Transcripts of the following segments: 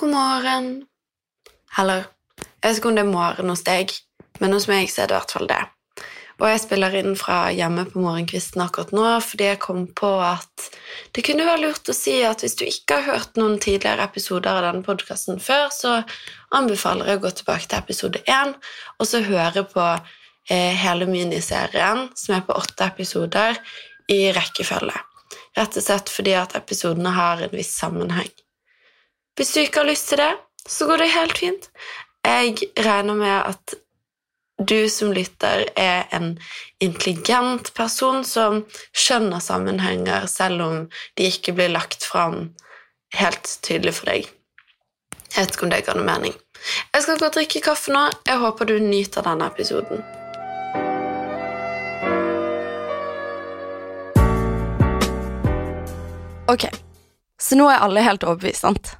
God morgen. Eller jeg vet ikke om det er morgen hos deg, men hos meg så er det i hvert fall det. Og jeg spiller inn fra hjemme på morgenkvisten akkurat nå fordi jeg kom på at det kunne være lurt å si at hvis du ikke har hørt noen tidligere episoder av denne podkasten før, så anbefaler jeg å gå tilbake til episode én og så høre på eh, hele miniserien, som er på åtte episoder, i rekkefølge. Rett og slett fordi at episodene har en viss sammenheng. Hvis du ikke har lyst til det, så går det helt fint. Jeg regner med at du som lytter, er en intelligent person som skjønner sammenhenger, selv om de ikke blir lagt fram helt tydelig for deg. Jeg vet ikke om det ga noe mening. Jeg skal gå og drikke kaffe nå. Jeg håper du nyter denne episoden. Ok, så nå er alle helt overbevist, sant?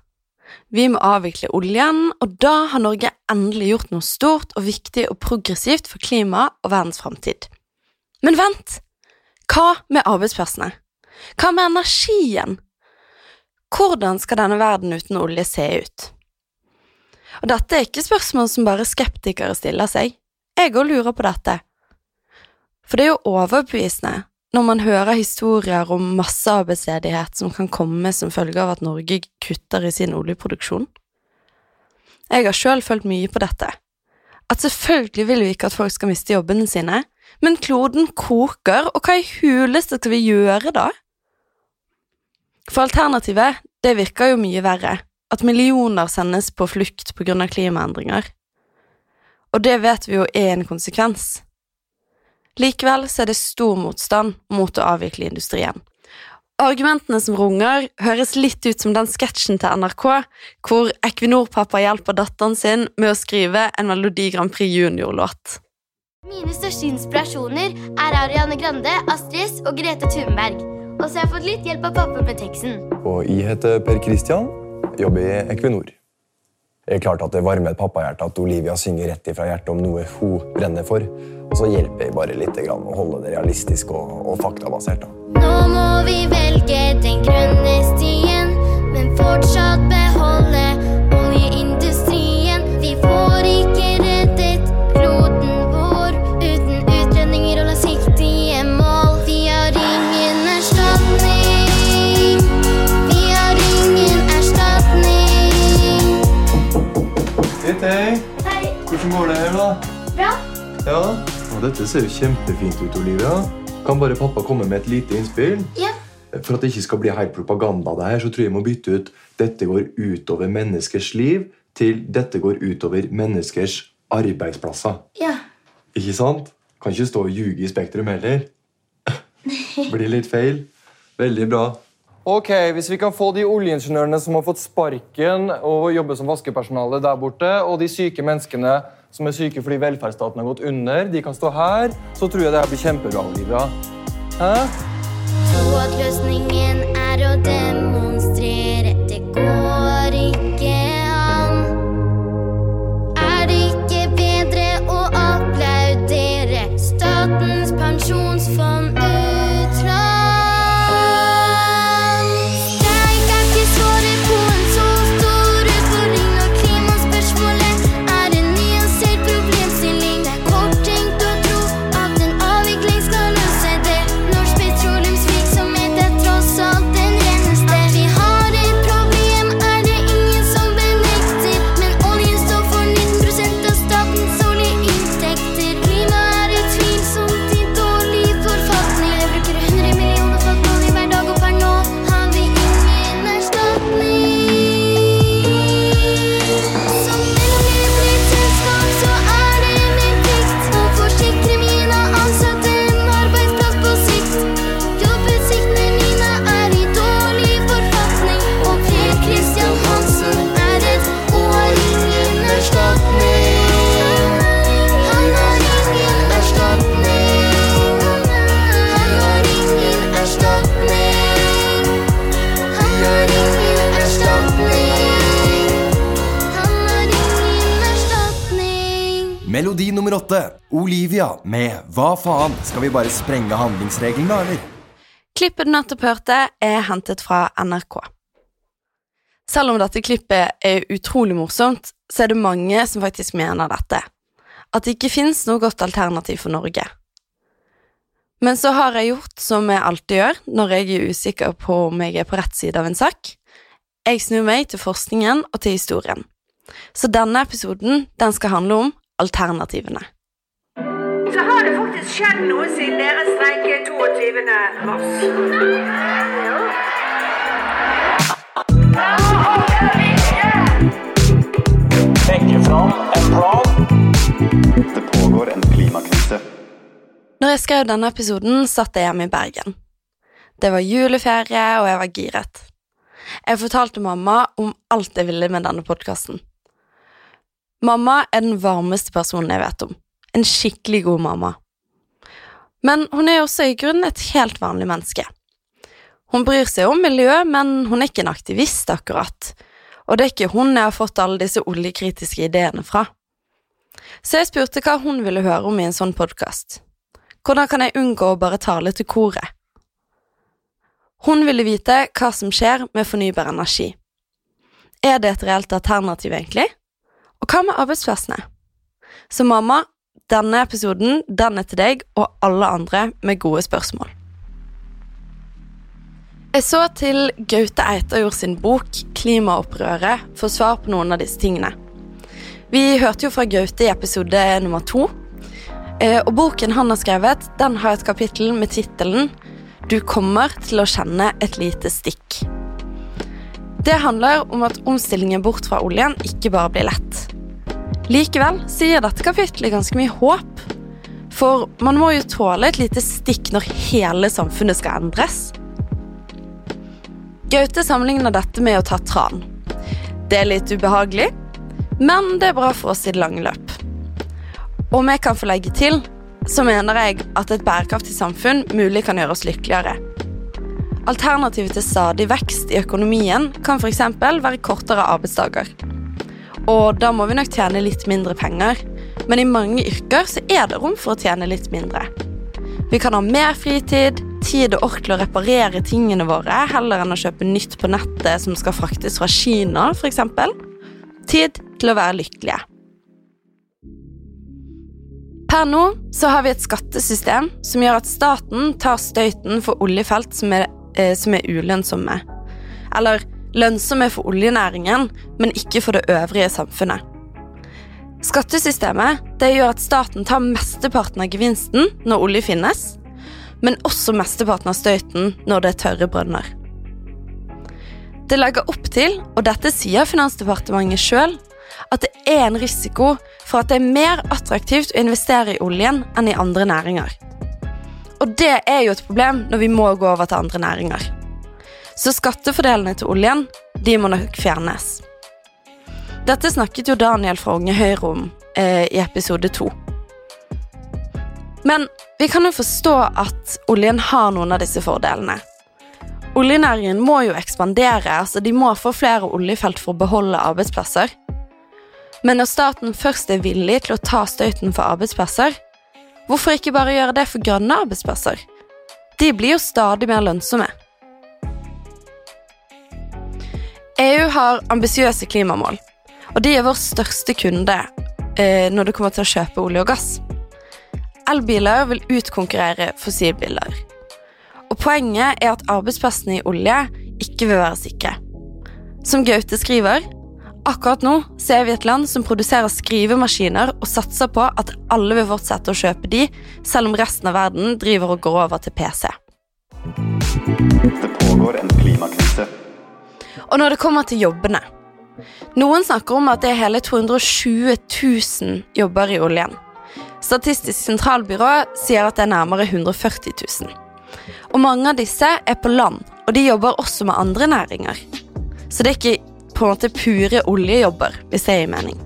Vi må avvikle oljen, og da har Norge endelig gjort noe stort og viktig og progressivt for klima og verdens framtid. Men vent! Hva med arbeidsplassene? Hva med energien? Hvordan skal denne verden uten olje se ut? Og dette er ikke spørsmål som bare skeptikere stiller seg. Jeg òg lurer på dette. For det er jo overbevisende når man hører historier om massearbeidsledighet som kan komme som følge av at Norge kutter i sin oljeproduksjon. Jeg har sjøl følt mye på dette. At selvfølgelig vil vi ikke at folk skal miste jobbene sine, men kloden koker, og hva i huleste skal vi gjøre da? For alternativet, det virker jo mye verre, at millioner sendes på flukt på grunn av klimaendringer. Og det vet vi jo er en konsekvens. Likevel så er det stor motstand mot å avvikle industrien. Argumentene som runger, høres litt ut som den sketsjen til NRK hvor Equinor-pappa hjelper datteren sin med å skrive en Melodi Grand Prix Junior-låt. Mine største inspirasjoner er Ariane Grande, Astrid og Grete Thunberg. Og så har jeg fått litt hjelp av pappa med teksten. Og jeg heter Per Kristian, jobber i Equinor. Det er klart at det varmer et pappahjerte at Olivia synger rett ifra hjertet om noe hun brenner for. Og så hjelper jeg bare litt grann å holde det realistisk og, og faktabasert. da. Nå må vi velge den grønne stien, men fortsatt beholde oljeindustrien. Vi får Hvordan går det her, da? bra? Ja, og Dette ser jo kjempefint ut, Olivia. Kan bare pappa komme med et lite innspill? Ja. For at det ikke skal bli helt propaganda, det her, så tror jeg jeg må bytte ut 'dette går utover menneskers liv' til 'dette går utover menneskers arbeidsplasser'. Ja. Ikke sant? Kan ikke stå og ljuge i Spektrum heller. Blir litt feil. Veldig bra. Ok, Hvis vi kan få de oljeingeniørene som har fått sparken og jobber som vaskepersonale der borte, og de syke menneskene som er syke fordi velferdsstaten har gått under, de kan stå her, så tror jeg det her blir kjempebra. Olivia. Hæ? Tro at løsningen er å demonstrere. Det går ikke an. Er det ikke bedre å applaudere Statens pensjonsfond nummer åtte. Olivia med Hva faen? Skal vi bare sprenge handlingsregelen, da, eller? Klippet du nettopp hørte, er hentet fra NRK. Selv om dette klippet er utrolig morsomt, så er det mange som faktisk mener dette. At det ikke fins noe godt alternativ for Norge. Men så har jeg gjort som jeg alltid gjør når jeg er usikker på om jeg er på rett side av en sak. Jeg snur meg til forskningen og til historien. Så denne episoden den skal handle om alternativene. så har det faktisk skjedd noe siden dere streiket 22. mars. Legge fram en plan. Det pågår en klimakrise. Når jeg skrev denne episoden, satt jeg hjemme i Bergen. Det var juleferie, og jeg var giret. Jeg fortalte mamma om alt jeg ville med denne podkasten. Mamma er den varmeste personen jeg vet om. En skikkelig god mamma. Men hun er også i grunnen et helt vanlig menneske. Hun bryr seg om miljøet, men hun er ikke en aktivist, akkurat. Og det er ikke hun jeg har fått alle disse oljekritiske ideene fra. Så jeg spurte hva hun ville høre om i en sånn podkast. Hvordan kan jeg unngå å bare tale til koret? Hun ville vite hva som skjer med fornybar energi. Er det et reelt alternativ, egentlig? Og hva med arbeidsplassene? Så mamma, denne episoden den er til deg og alle andre med gode spørsmål. Jeg så til Gaute Eitajord sin bok 'Klimaopprøret' for svar på noen av disse tingene. Vi hørte jo fra Gaute i episode nummer to. Eh, Og boken han har skrevet, den har et kapittel med tittelen 'Du kommer til å kjenne et lite stikk'. Det handler om at omstillingen bort fra oljen ikke bare blir lett. Likevel gir dette kapitlet ganske mye håp. For man må jo tåle et lite stikk når hele samfunnet skal endres. Gaute sammenligner dette med å ta tran. Det er litt ubehagelig, men det er bra for oss i det lange løp. Om jeg kan få legge til, så mener jeg at et bærekraftig samfunn mulig kan gjøre oss lykkeligere. Alternativet til stadig vekst i økonomien kan f.eks. være kortere arbeidsdager. Og da må vi nok tjene litt mindre penger, men i mange yrker så er det rom for å tjene litt mindre. Vi kan ha mer fritid, tid og ork til å reparere tingene våre heller enn å kjøpe nytt på nettet som skal fraktes fra Kina, f.eks. Tid til å være lykkelige. Per nå så har vi et skattesystem som gjør at staten tar støyten for oljefelt som er, eh, som er ulønnsomme. Eller lønnsomme for oljenæringen, men ikke for det øvrige samfunnet. Skattesystemet gjør at staten tar mesteparten av gevinsten når olje finnes, men også mesteparten av støyten når det er tørre brønner. Det legger opp til, og dette sier Finansdepartementet sjøl, at det er en risiko for at det er mer attraktivt å investere i oljen enn i andre næringer. Og det er jo et problem når vi må gå over til andre næringer. Så skattefordelene til oljen, de må nok fjernes. Dette snakket jo Daniel fra Unge Høyre om eh, i episode to. Men vi kan jo forstå at oljen har noen av disse fordelene. Oljenæringen må jo ekspandere, altså de må få flere oljefelt for å beholde arbeidsplasser. Men når staten først er villig til å ta støyten for arbeidsplasser, hvorfor ikke bare gjøre det for grønne arbeidsplasser? De blir jo stadig mer lønnsomme. EU har ambisiøse klimamål, og de er vår største kunde eh, når det kommer til å kjøpe olje og gass. Elbiler vil utkonkurrere fossilbiler. Og poenget er at arbeidsplassene i olje ikke vil være sikre. Som Gaute skriver, akkurat nå ser vi et land som produserer skrivemaskiner og satser på at alle vil fortsette å kjøpe de, selv om resten av verden driver og går over til PC. Det pågår en klimakrise. Og når det kommer til jobbene Noen snakker om at det er hele 220 000 jobber i oljen. Statistisk sentralbyrå sier at det er nærmere 140 000. Og mange av disse er på land, og de jobber også med andre næringer. Så det er ikke på en måte pure oljejobber, hvis det gir mening.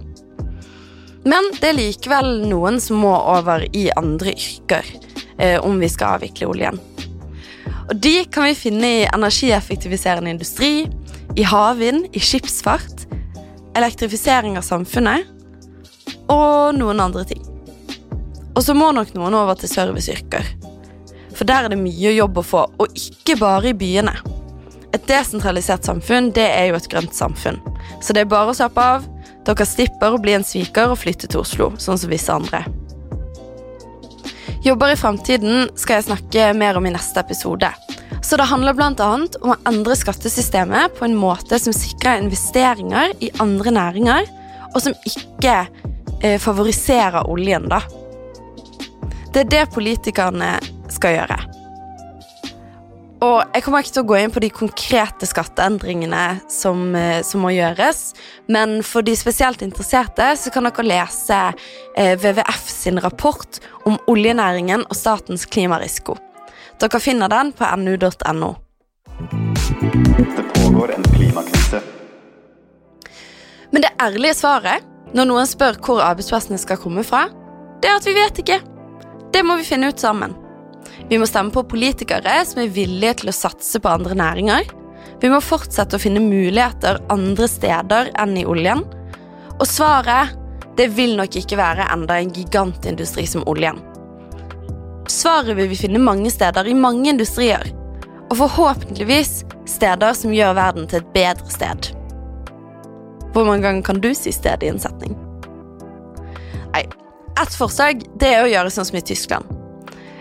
Men det er likevel noen som må over i andre yrker eh, om vi skal avvikle oljen. Og de kan vi finne i energieffektiviserende industri, i havvind, i skipsfart, elektrifisering av samfunnet og noen andre ting. Og så må nok noen over til serviceyrker. For der er det mye jobb å få, og ikke bare i byene. et desentralisert samfunn det er jo et grønt samfunn. Så det er bare å slappe av. Dere slipper å bli en sviker og flytte til Oslo, sånn som visse andre. Jobber i framtiden skal jeg snakke mer om i neste episode. Så det handler bl.a. om å endre skattesystemet på en måte som sikrer investeringer i andre næringer, og som ikke eh, favoriserer oljen, da. Det er det politikerne skal gjøre. Og jeg kommer ikke til å gå inn på de konkrete skatteendringene som, eh, som må gjøres, men for de spesielt interesserte så kan dere lese eh, WWF sin rapport om oljenæringen og statens klimarisiko. Dere finner den på nu.no. Det pågår en klimakrise. Men det ærlige svaret når noen spør hvor arbeidsplassene skal komme fra, det er at vi vet ikke. Det må vi finne ut sammen. Vi må stemme på politikere som er villige til å satse på andre næringer. Vi må fortsette å finne muligheter andre steder enn i oljen. Og svaret det vil nok ikke være enda en gigantindustri som oljen. Svaret vil vi finne mange steder i mange industrier. Og forhåpentligvis steder som gjør verden til et bedre sted. Hvor mange ganger kan du si sted i en setning? Nei, Ett forslag det er å gjøre sånn som i Tyskland.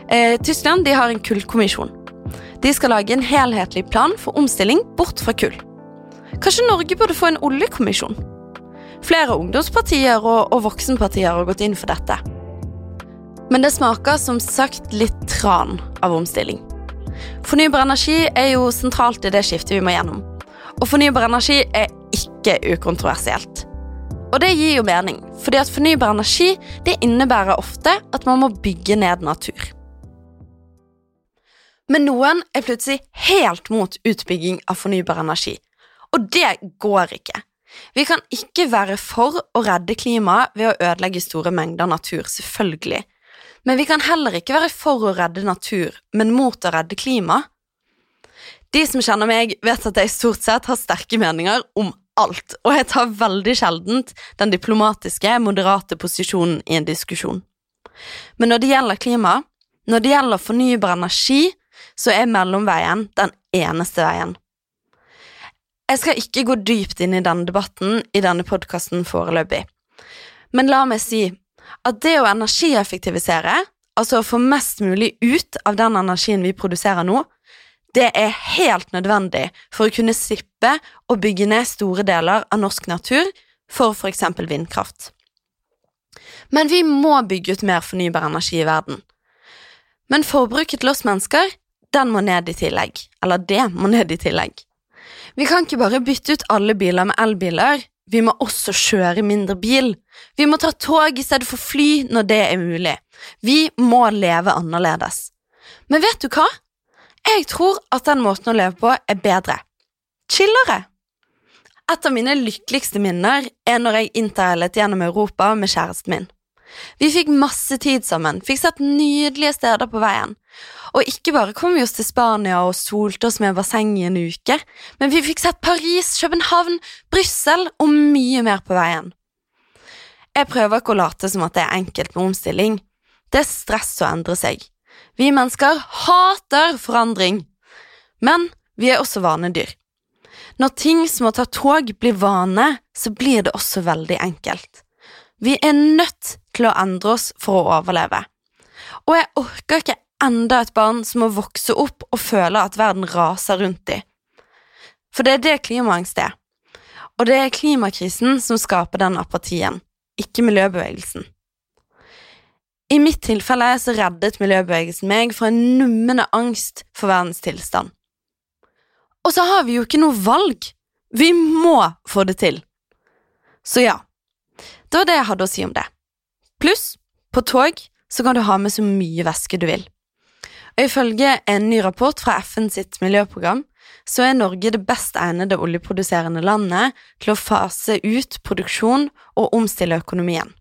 Eh, Tyskland de har en kullkommisjon. De skal lage en helhetlig plan for omstilling bort fra kull. Kanskje Norge burde få en oljekommisjon? Flere ungdomspartier og, og voksenpartier har gått inn for dette. Men det smaker som sagt litt tran av omstilling. Fornybar energi er jo sentralt i det skiftet vi må gjennom. Og fornybar energi er ikke ukontroversielt. Og det gir jo mening, fordi at fornybar energi det innebærer ofte at man må bygge ned natur. Men noen er plutselig helt mot utbygging av fornybar energi. Og det går ikke. Vi kan ikke være for å redde klimaet ved å ødelegge store mengder natur, selvfølgelig. Men vi kan heller ikke være for å redde natur, men mot å redde klima. De som kjenner meg, vet at jeg stort sett har sterke meninger om alt, og jeg tar veldig sjeldent den diplomatiske, moderate posisjonen i en diskusjon. Men når det gjelder klima, når det gjelder fornybar energi, så er mellomveien den eneste veien. Jeg skal ikke gå dypt inn i denne debatten i denne podkasten foreløpig, men la meg si at det å energieffektivisere, altså å få mest mulig ut av den energien vi produserer nå, det er helt nødvendig for å kunne slippe å bygge ned store deler av norsk natur for eksempel vindkraft. Men vi må bygge ut mer fornybar energi i verden. Men forbruket til oss mennesker, den må ned i tillegg. Eller det må ned i tillegg. Vi kan ikke bare bytte ut alle biler med elbiler, vi må også kjøre mindre bil. Vi må ta tog i stedet for fly når det er mulig. Vi må leve annerledes. Men vet du hva? Jeg tror at den måten å leve på er bedre. Chillere. Et av mine lykkeligste minner er når jeg interrailet gjennom Europa med kjæresten min. Vi fikk masse tid sammen, fikk sett nydelige steder på veien. Og ikke bare kom vi oss til Spania og solte oss med basseng i en uke, men vi fikk sett Paris, København, Brussel og mye mer på veien. Jeg prøver ikke å late som at det er enkelt med omstilling. Det er stress å endre seg. Vi mennesker hater forandring, men vi er også vanedyr. Når ting som å ta tog blir vane, så blir det også veldig enkelt. Vi er nødt til å endre oss for å overleve. Og jeg orker ikke enda et barn som må vokse opp og føle at verden raser rundt dem. For det er det klimaangst er. Og det er klimakrisen som skaper den apatien, ikke miljøbevegelsen. I mitt tilfelle så reddet miljøbevegelsen meg fra en nummende angst for verdens tilstand. Og så har vi jo ikke noe valg. Vi må få det til. Så ja, det var det jeg hadde å si om det. Pluss, på tog så kan du ha med så mye væske du vil. Og Ifølge en ny rapport fra FN sitt miljøprogram så er Norge det best egnede oljeproduserende landet til å fase ut produksjon og omstille økonomien.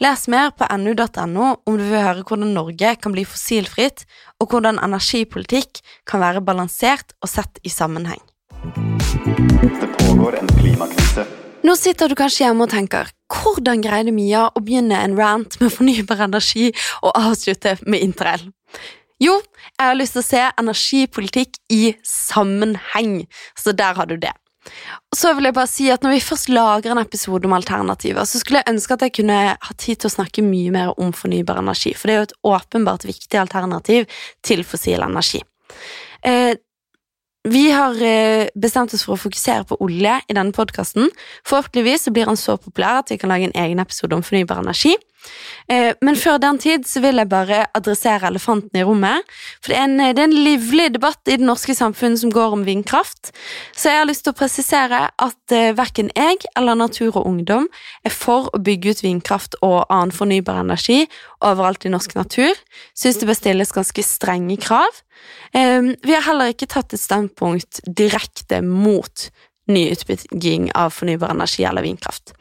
Les mer på nu.no om du vil høre hvordan Norge kan bli fossilfritt, og hvordan energipolitikk kan være balansert og sett i sammenheng. Det pågår en klimakrise. Nå sitter du kanskje hjemme og tenker hvordan greide Mia å begynne en rant med fornybar energi og avslutte med interrail? Jo, jeg har lyst til å se energipolitikk i sammenheng. Så der har du det. Og så vil jeg bare si at Når vi først lager en episode om alternativer, så skulle jeg ønske at jeg kunne ha tid til å snakke mye mer om fornybar energi, for det er jo et åpenbart viktig alternativ til fossil energi. Eh, vi har eh, bestemt oss for å fokusere på olje i denne podkasten. Forhåpentligvis blir han så populær at vi kan lage en egen episode om fornybar energi. Eh, Men før den tid så vil jeg bare adressere elefanten i rommet. For det er, en, det er en livlig debatt i det norske samfunnet som går om vindkraft. Så jeg har lyst til å presisere at eh, verken jeg eller Natur og Ungdom er for å bygge ut vindkraft og annen fornybar energi overalt i norsk natur. Syns det bør stilles ganske strenge krav. Eh, Vi har heller ikke tatt et standpunkt direkte mot ny utbygging av fornybar energi eller vindkraft.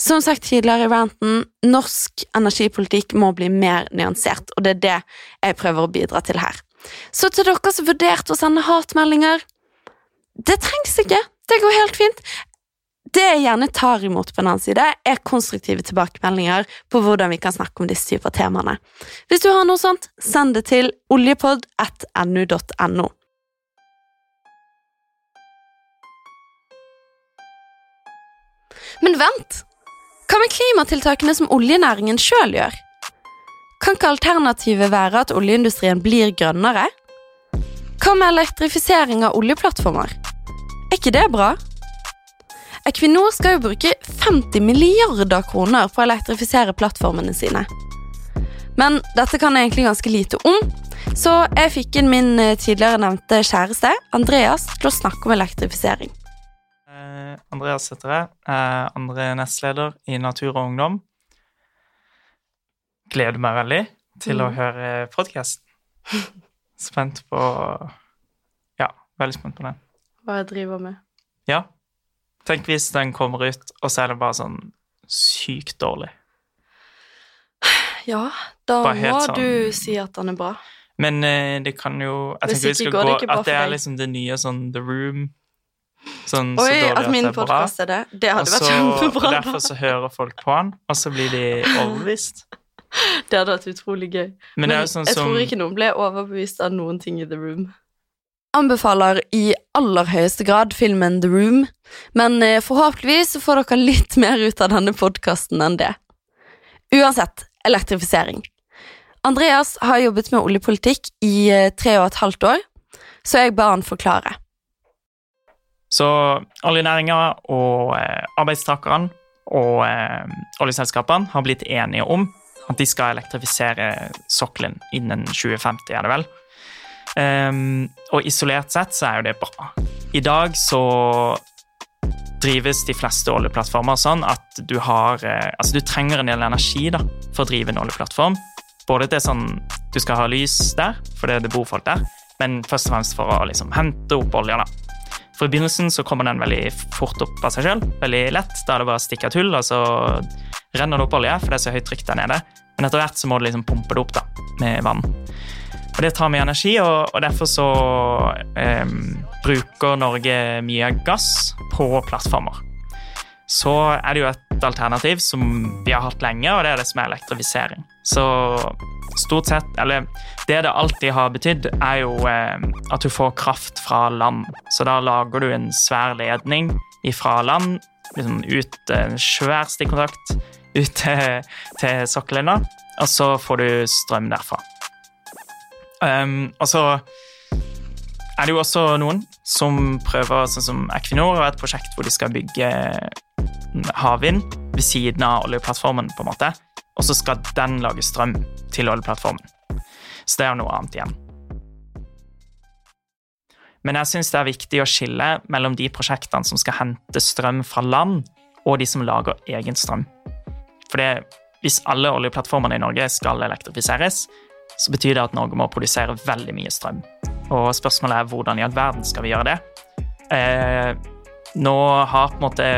Som sagt tidligere i ranten, norsk energipolitikk må bli mer nyansert, og det er det jeg prøver å bidra til her. Så til dere som vurderte å sende hatmeldinger Det trengs ikke. Det går helt fint. Det jeg gjerne tar imot på den annen side, er konstruktive tilbakemeldinger på hvordan vi kan snakke om disse typer temaene. Hvis du har noe sånt, send det til oljepod.nu.no. Men vent! Hva med klimatiltakene som oljenæringen sjøl gjør? Kan ikke alternativet være at oljeindustrien blir grønnere? Hva med elektrifisering av oljeplattformer? Er ikke det bra? Equinor skal jo bruke 50 milliarder kroner på å elektrifisere plattformene sine. Men dette kan jeg egentlig ganske lite om, så jeg fikk inn min eh, tidligere nevnte kjæreste, Andreas, til å snakke om elektrifisering. Eh, Andreas heter jeg. Eh, andre nestleder i Natur og Ungdom. Gleder meg veldig til å Mhm. høre podkasten. Spent på Ja, veldig spent på den. Hva jeg driver med. Ja. Tenk hvis den kommer ut, og så er det bare sånn sykt dårlig. Ja, da må sånn- du si at den er bra. Men eh, det kan jo Jeg Hvis tenker vi skal gå At det er liksom det nye sånn The Room. Sånn Oi, så at min podkast er det. Det Og Også, vært kjempebra. derfor så hører folk på han, og så blir de overbevist. Det hadde vært utrolig gøy. Men er sånn jeg som tror ikke noen ble overbevist av noen ting i The Room. Anbefaler i aller høyeste grad filmen The Room, men eh, forhåpentligvis får dere litt mer ut av denne podkasten enn det. Uansett, elektrifisering. Andreas har jobbet med oljepolitikk i eh, tre og et halvt år, så jeg ba han forklare. Så oljenæringa og eh, arbeidstakerne og eh, oljeselskapene har blitt enige om at de skal elektrifisere sokkelen innen 2050, er det vel. Ehm, og isolert sett så er jo det bra. I dag så drives de fleste oljeplattformer sånn at du har eh, Altså, du trenger en del energi da, for å drive en oljeplattform. Både til sånn Du skal ha lys der, fordi det bor folk der, men først og fremst for å liksom hente opp olja, da. For i begynnelsen så kommer den veldig fort opp av seg sjøl. Veldig lett. Da er det bare å stikke et hull, og så renner det opp olje, for det er så høyt trykk der nede. Men etter hvert så må du liksom pumpe det opp da, med vann. Og det tar mye energi, og, og derfor så eh, bruker Norge mye gass på plattformer. Så er det jo et alternativ som vi har hatt lenge, og det er det som er elektrifisering. Så stort sett, eller det det alltid har betydd, er jo eh, at du får kraft fra land. Så da lager du en svær ledning fra land, liksom ut en svær stikkontakt ut til, til sokkelen, og så får du strøm derfra. Um, og så er det jo også noen som prøver, sånn som Equinor, har et prosjekt hvor de skal bygge havvind ved siden av oljeplattformen, på en måte. Og så skal den lage strøm til oljeplattformen. Så det er jo noe annet igjen. Men jeg syns det er viktig å skille mellom de prosjektene som skal hente strøm fra land, og de som lager egen strøm. For det, hvis alle oljeplattformene i Norge skal elektrifiseres, så betyr det at Norge må produsere veldig mye strøm. Og spørsmålet er hvordan i all verden skal vi gjøre det? Eh, nå har på en måte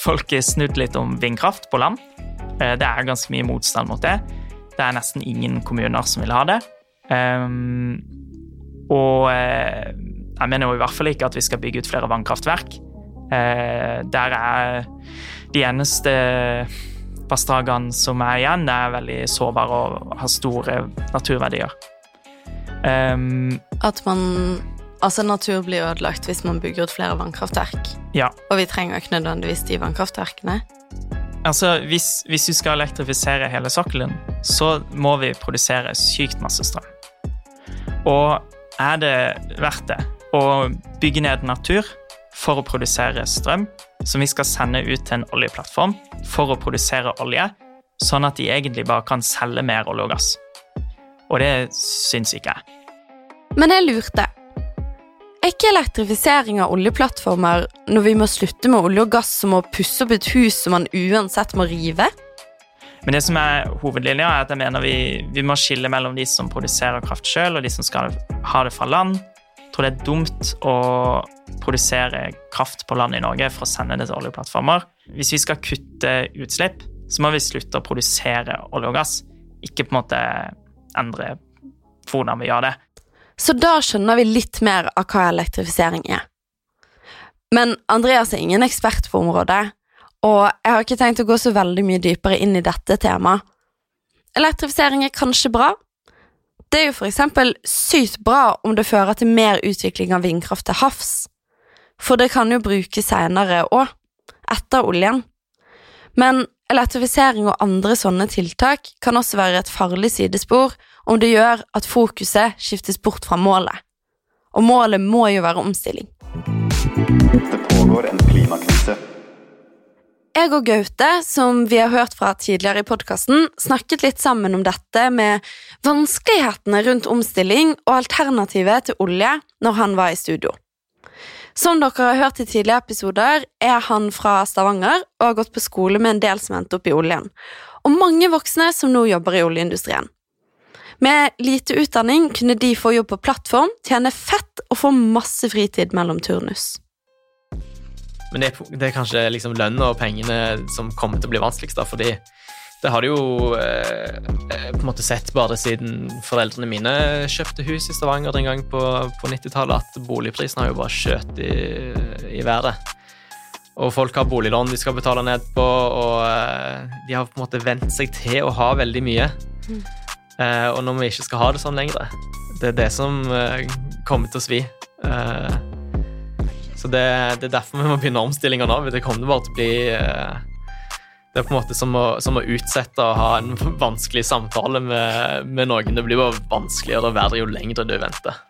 folket snudd litt om vindkraft på land. Eh, det er ganske mye motstand mot det. Det er nesten ingen kommuner som vil ha det. Um, og eh, jeg mener jo i hvert fall ikke at vi skal bygge ut flere vannkraftverk. Eh, der er de eneste vassdragene som er igjen, er veldig sårbare og har store naturverdier. Um, At man Altså, natur blir ødelagt hvis man bygger ut flere vannkraftverk. ja. Og vi trenger ikke nødvendigvis de vannkraftverkene. Altså, hvis, hvis vi skal elektrifisere hele sokkelen, så må vi produsere sykt masse strøm. Og er det verdt det å bygge ned natur for å produsere strøm, som vi skal sende ut til en oljeplattform for å produsere olje, sånn at de egentlig bare kan selge mer olje og gass? Og det syns ikke jeg. Men jeg lurte. Er ikke elektrifisering av oljeplattformer når vi må slutte med olje og gass som å pusse opp et hus som man uansett må rive? Men det som er hovedlinja, er at jeg mener vi, vi må skille mellom de som produserer kraft sjøl, og de som skal ha det fra land. Jeg tror det er dumt å produsere kraft på land i Norge for å sende det til oljeplattformer. Hvis vi skal kutte utslipp, så må vi slutte å produsere olje og gass, ikke på en måte endre hvordan vi gjør det. Så da skjønner vi litt mer av hva elektrifisering er. Men Andreas er ingen ekspert på området, og jeg har ikke tenkt å gå så veldig mye dypere inn i dette temaet. Elektrifisering er kanskje bra. Det er jo for eksempel sykt bra om det fører til mer utvikling av vindkraft til havs. For det kan jo brukes senere òg, etter oljen. Men elektrifisering og andre sånne tiltak kan også være et farlig sidespor om det gjør at fokuset skiftes bort fra målet. Og målet må jo være omstilling. Det pågår en klimakrise. Jeg og Gaute, som vi har hørt fra tidligere i podkasten, snakket litt sammen om dette med vanskelighetene rundt omstilling og alternativet til olje når han var i studio. Som dere har hørt i tidligere episoder, er han fra Stavanger og har gått på skole med en del som endte opp i oljen, og mange voksne som nå jobber i oljeindustrien. Med lite utdanning kunne de få jobb på plattform, tjene fett og få masse fritid mellom turnus. Men det, er- det er kanskje liksom lønna og pengene som kommer til å bli vanskeligst, da, fordi det har de jo eh, eh, på en måte sett bare siden foreldrene mine kjøpte hus i Stavanger den gang på, på 90-tallet, at boligprisen har jo bare skjøt i, i været. Og folk har boliglån de skal betale ned på, og eh, de har på en måte vent seg til å ha veldig mye. Eh, og når vi ikke skal ha det sånn lenger, det er det som eh, kommer til å svi. Eh, så det, det er derfor vi må begynne omstillinga nå. Det kommer bare til å bli eh, Det er på en måte som å, som å utsette å ha en vanskelig samtale med, med noen. Det blir bare vanskeligere og verre jo lenger du venter.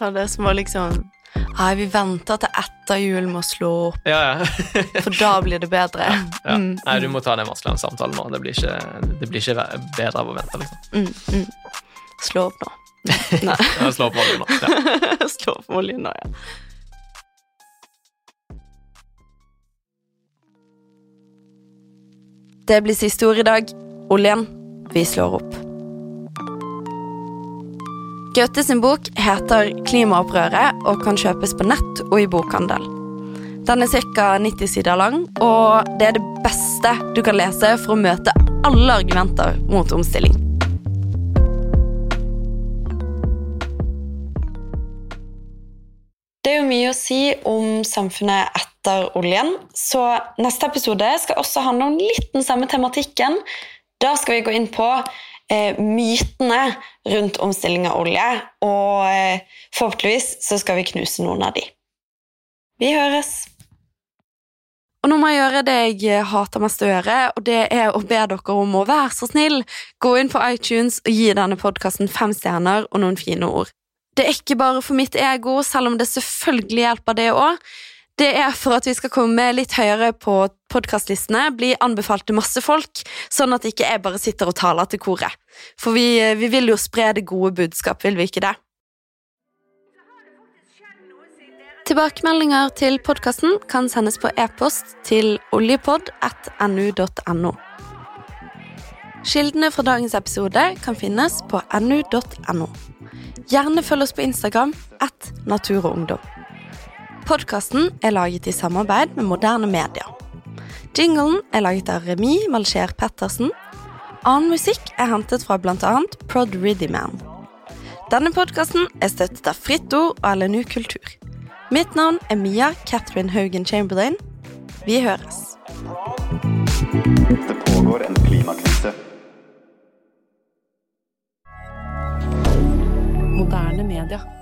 Ja, det som å liksom Nei, vi venter til etter jul med å slå opp, Ja, ja. for da blir det bedre. ja. Mm, Nei, du må ta den vanskelige samtalen nå. Det blir ikke, det blir ikke bedre av å vente, liksom. mm, mm. Slå opp nå. Nei. Slå opp oljen nå. Ja. Slå opp oljen nå, ja. Det blir siste ord i dag. Oljen. Vi slår opp. Gaute sin bok heter 'Klimaopprøret' og kan kjøpes på nett og i bokhandel. Den er ca. 90 sider lang, og det er det beste du kan lese for å møte alle argumenter mot omstilling. Det er jo mye å si om samfunnet etter oljen, så neste episode skal også handle om litt den samme tematikken. Da skal vi gå inn på eh, mytene rundt omstilling av olje, og eh, forhåpentligvis så skal vi knuse noen av de. Vi høres! Og nå må jeg gjøre det jeg hater mest å gjøre, og det er å be dere om å være så snill, gå inn på iTunes og gi denne podkasten fem stjerner og noen fine ord. Det er ikke bare for mitt ego, selv om det selvfølgelig hjelper det òg. Det er for at vi skal komme litt høyere på podkastlistene, bli anbefalt til masse folk, sånn at ikke jeg bare sitter og taler til koret. For vi, vi vil jo spre det gode budskap, vil vi ikke det? Tilbakemeldinger til podkasten kan sendes på e-post til oljepod.nu.no. Kildene fra dagens episode kan finnes på nu.no. Gjerne følg oss på Instagram at Natur og Ungdom. Podkasten er laget i samarbeid med moderne media. Jinglen er laget av Remi Malcher Pettersen. Annen musikk er hentet fra bl.a. Prod Riddyman. Denne podkasten er støttet av Fritt Ord og LNU Kultur. Mitt navn er Mia Catherine Haugen Chamberlain. Vi høres. Det pågår en klimakrise. Moderne media.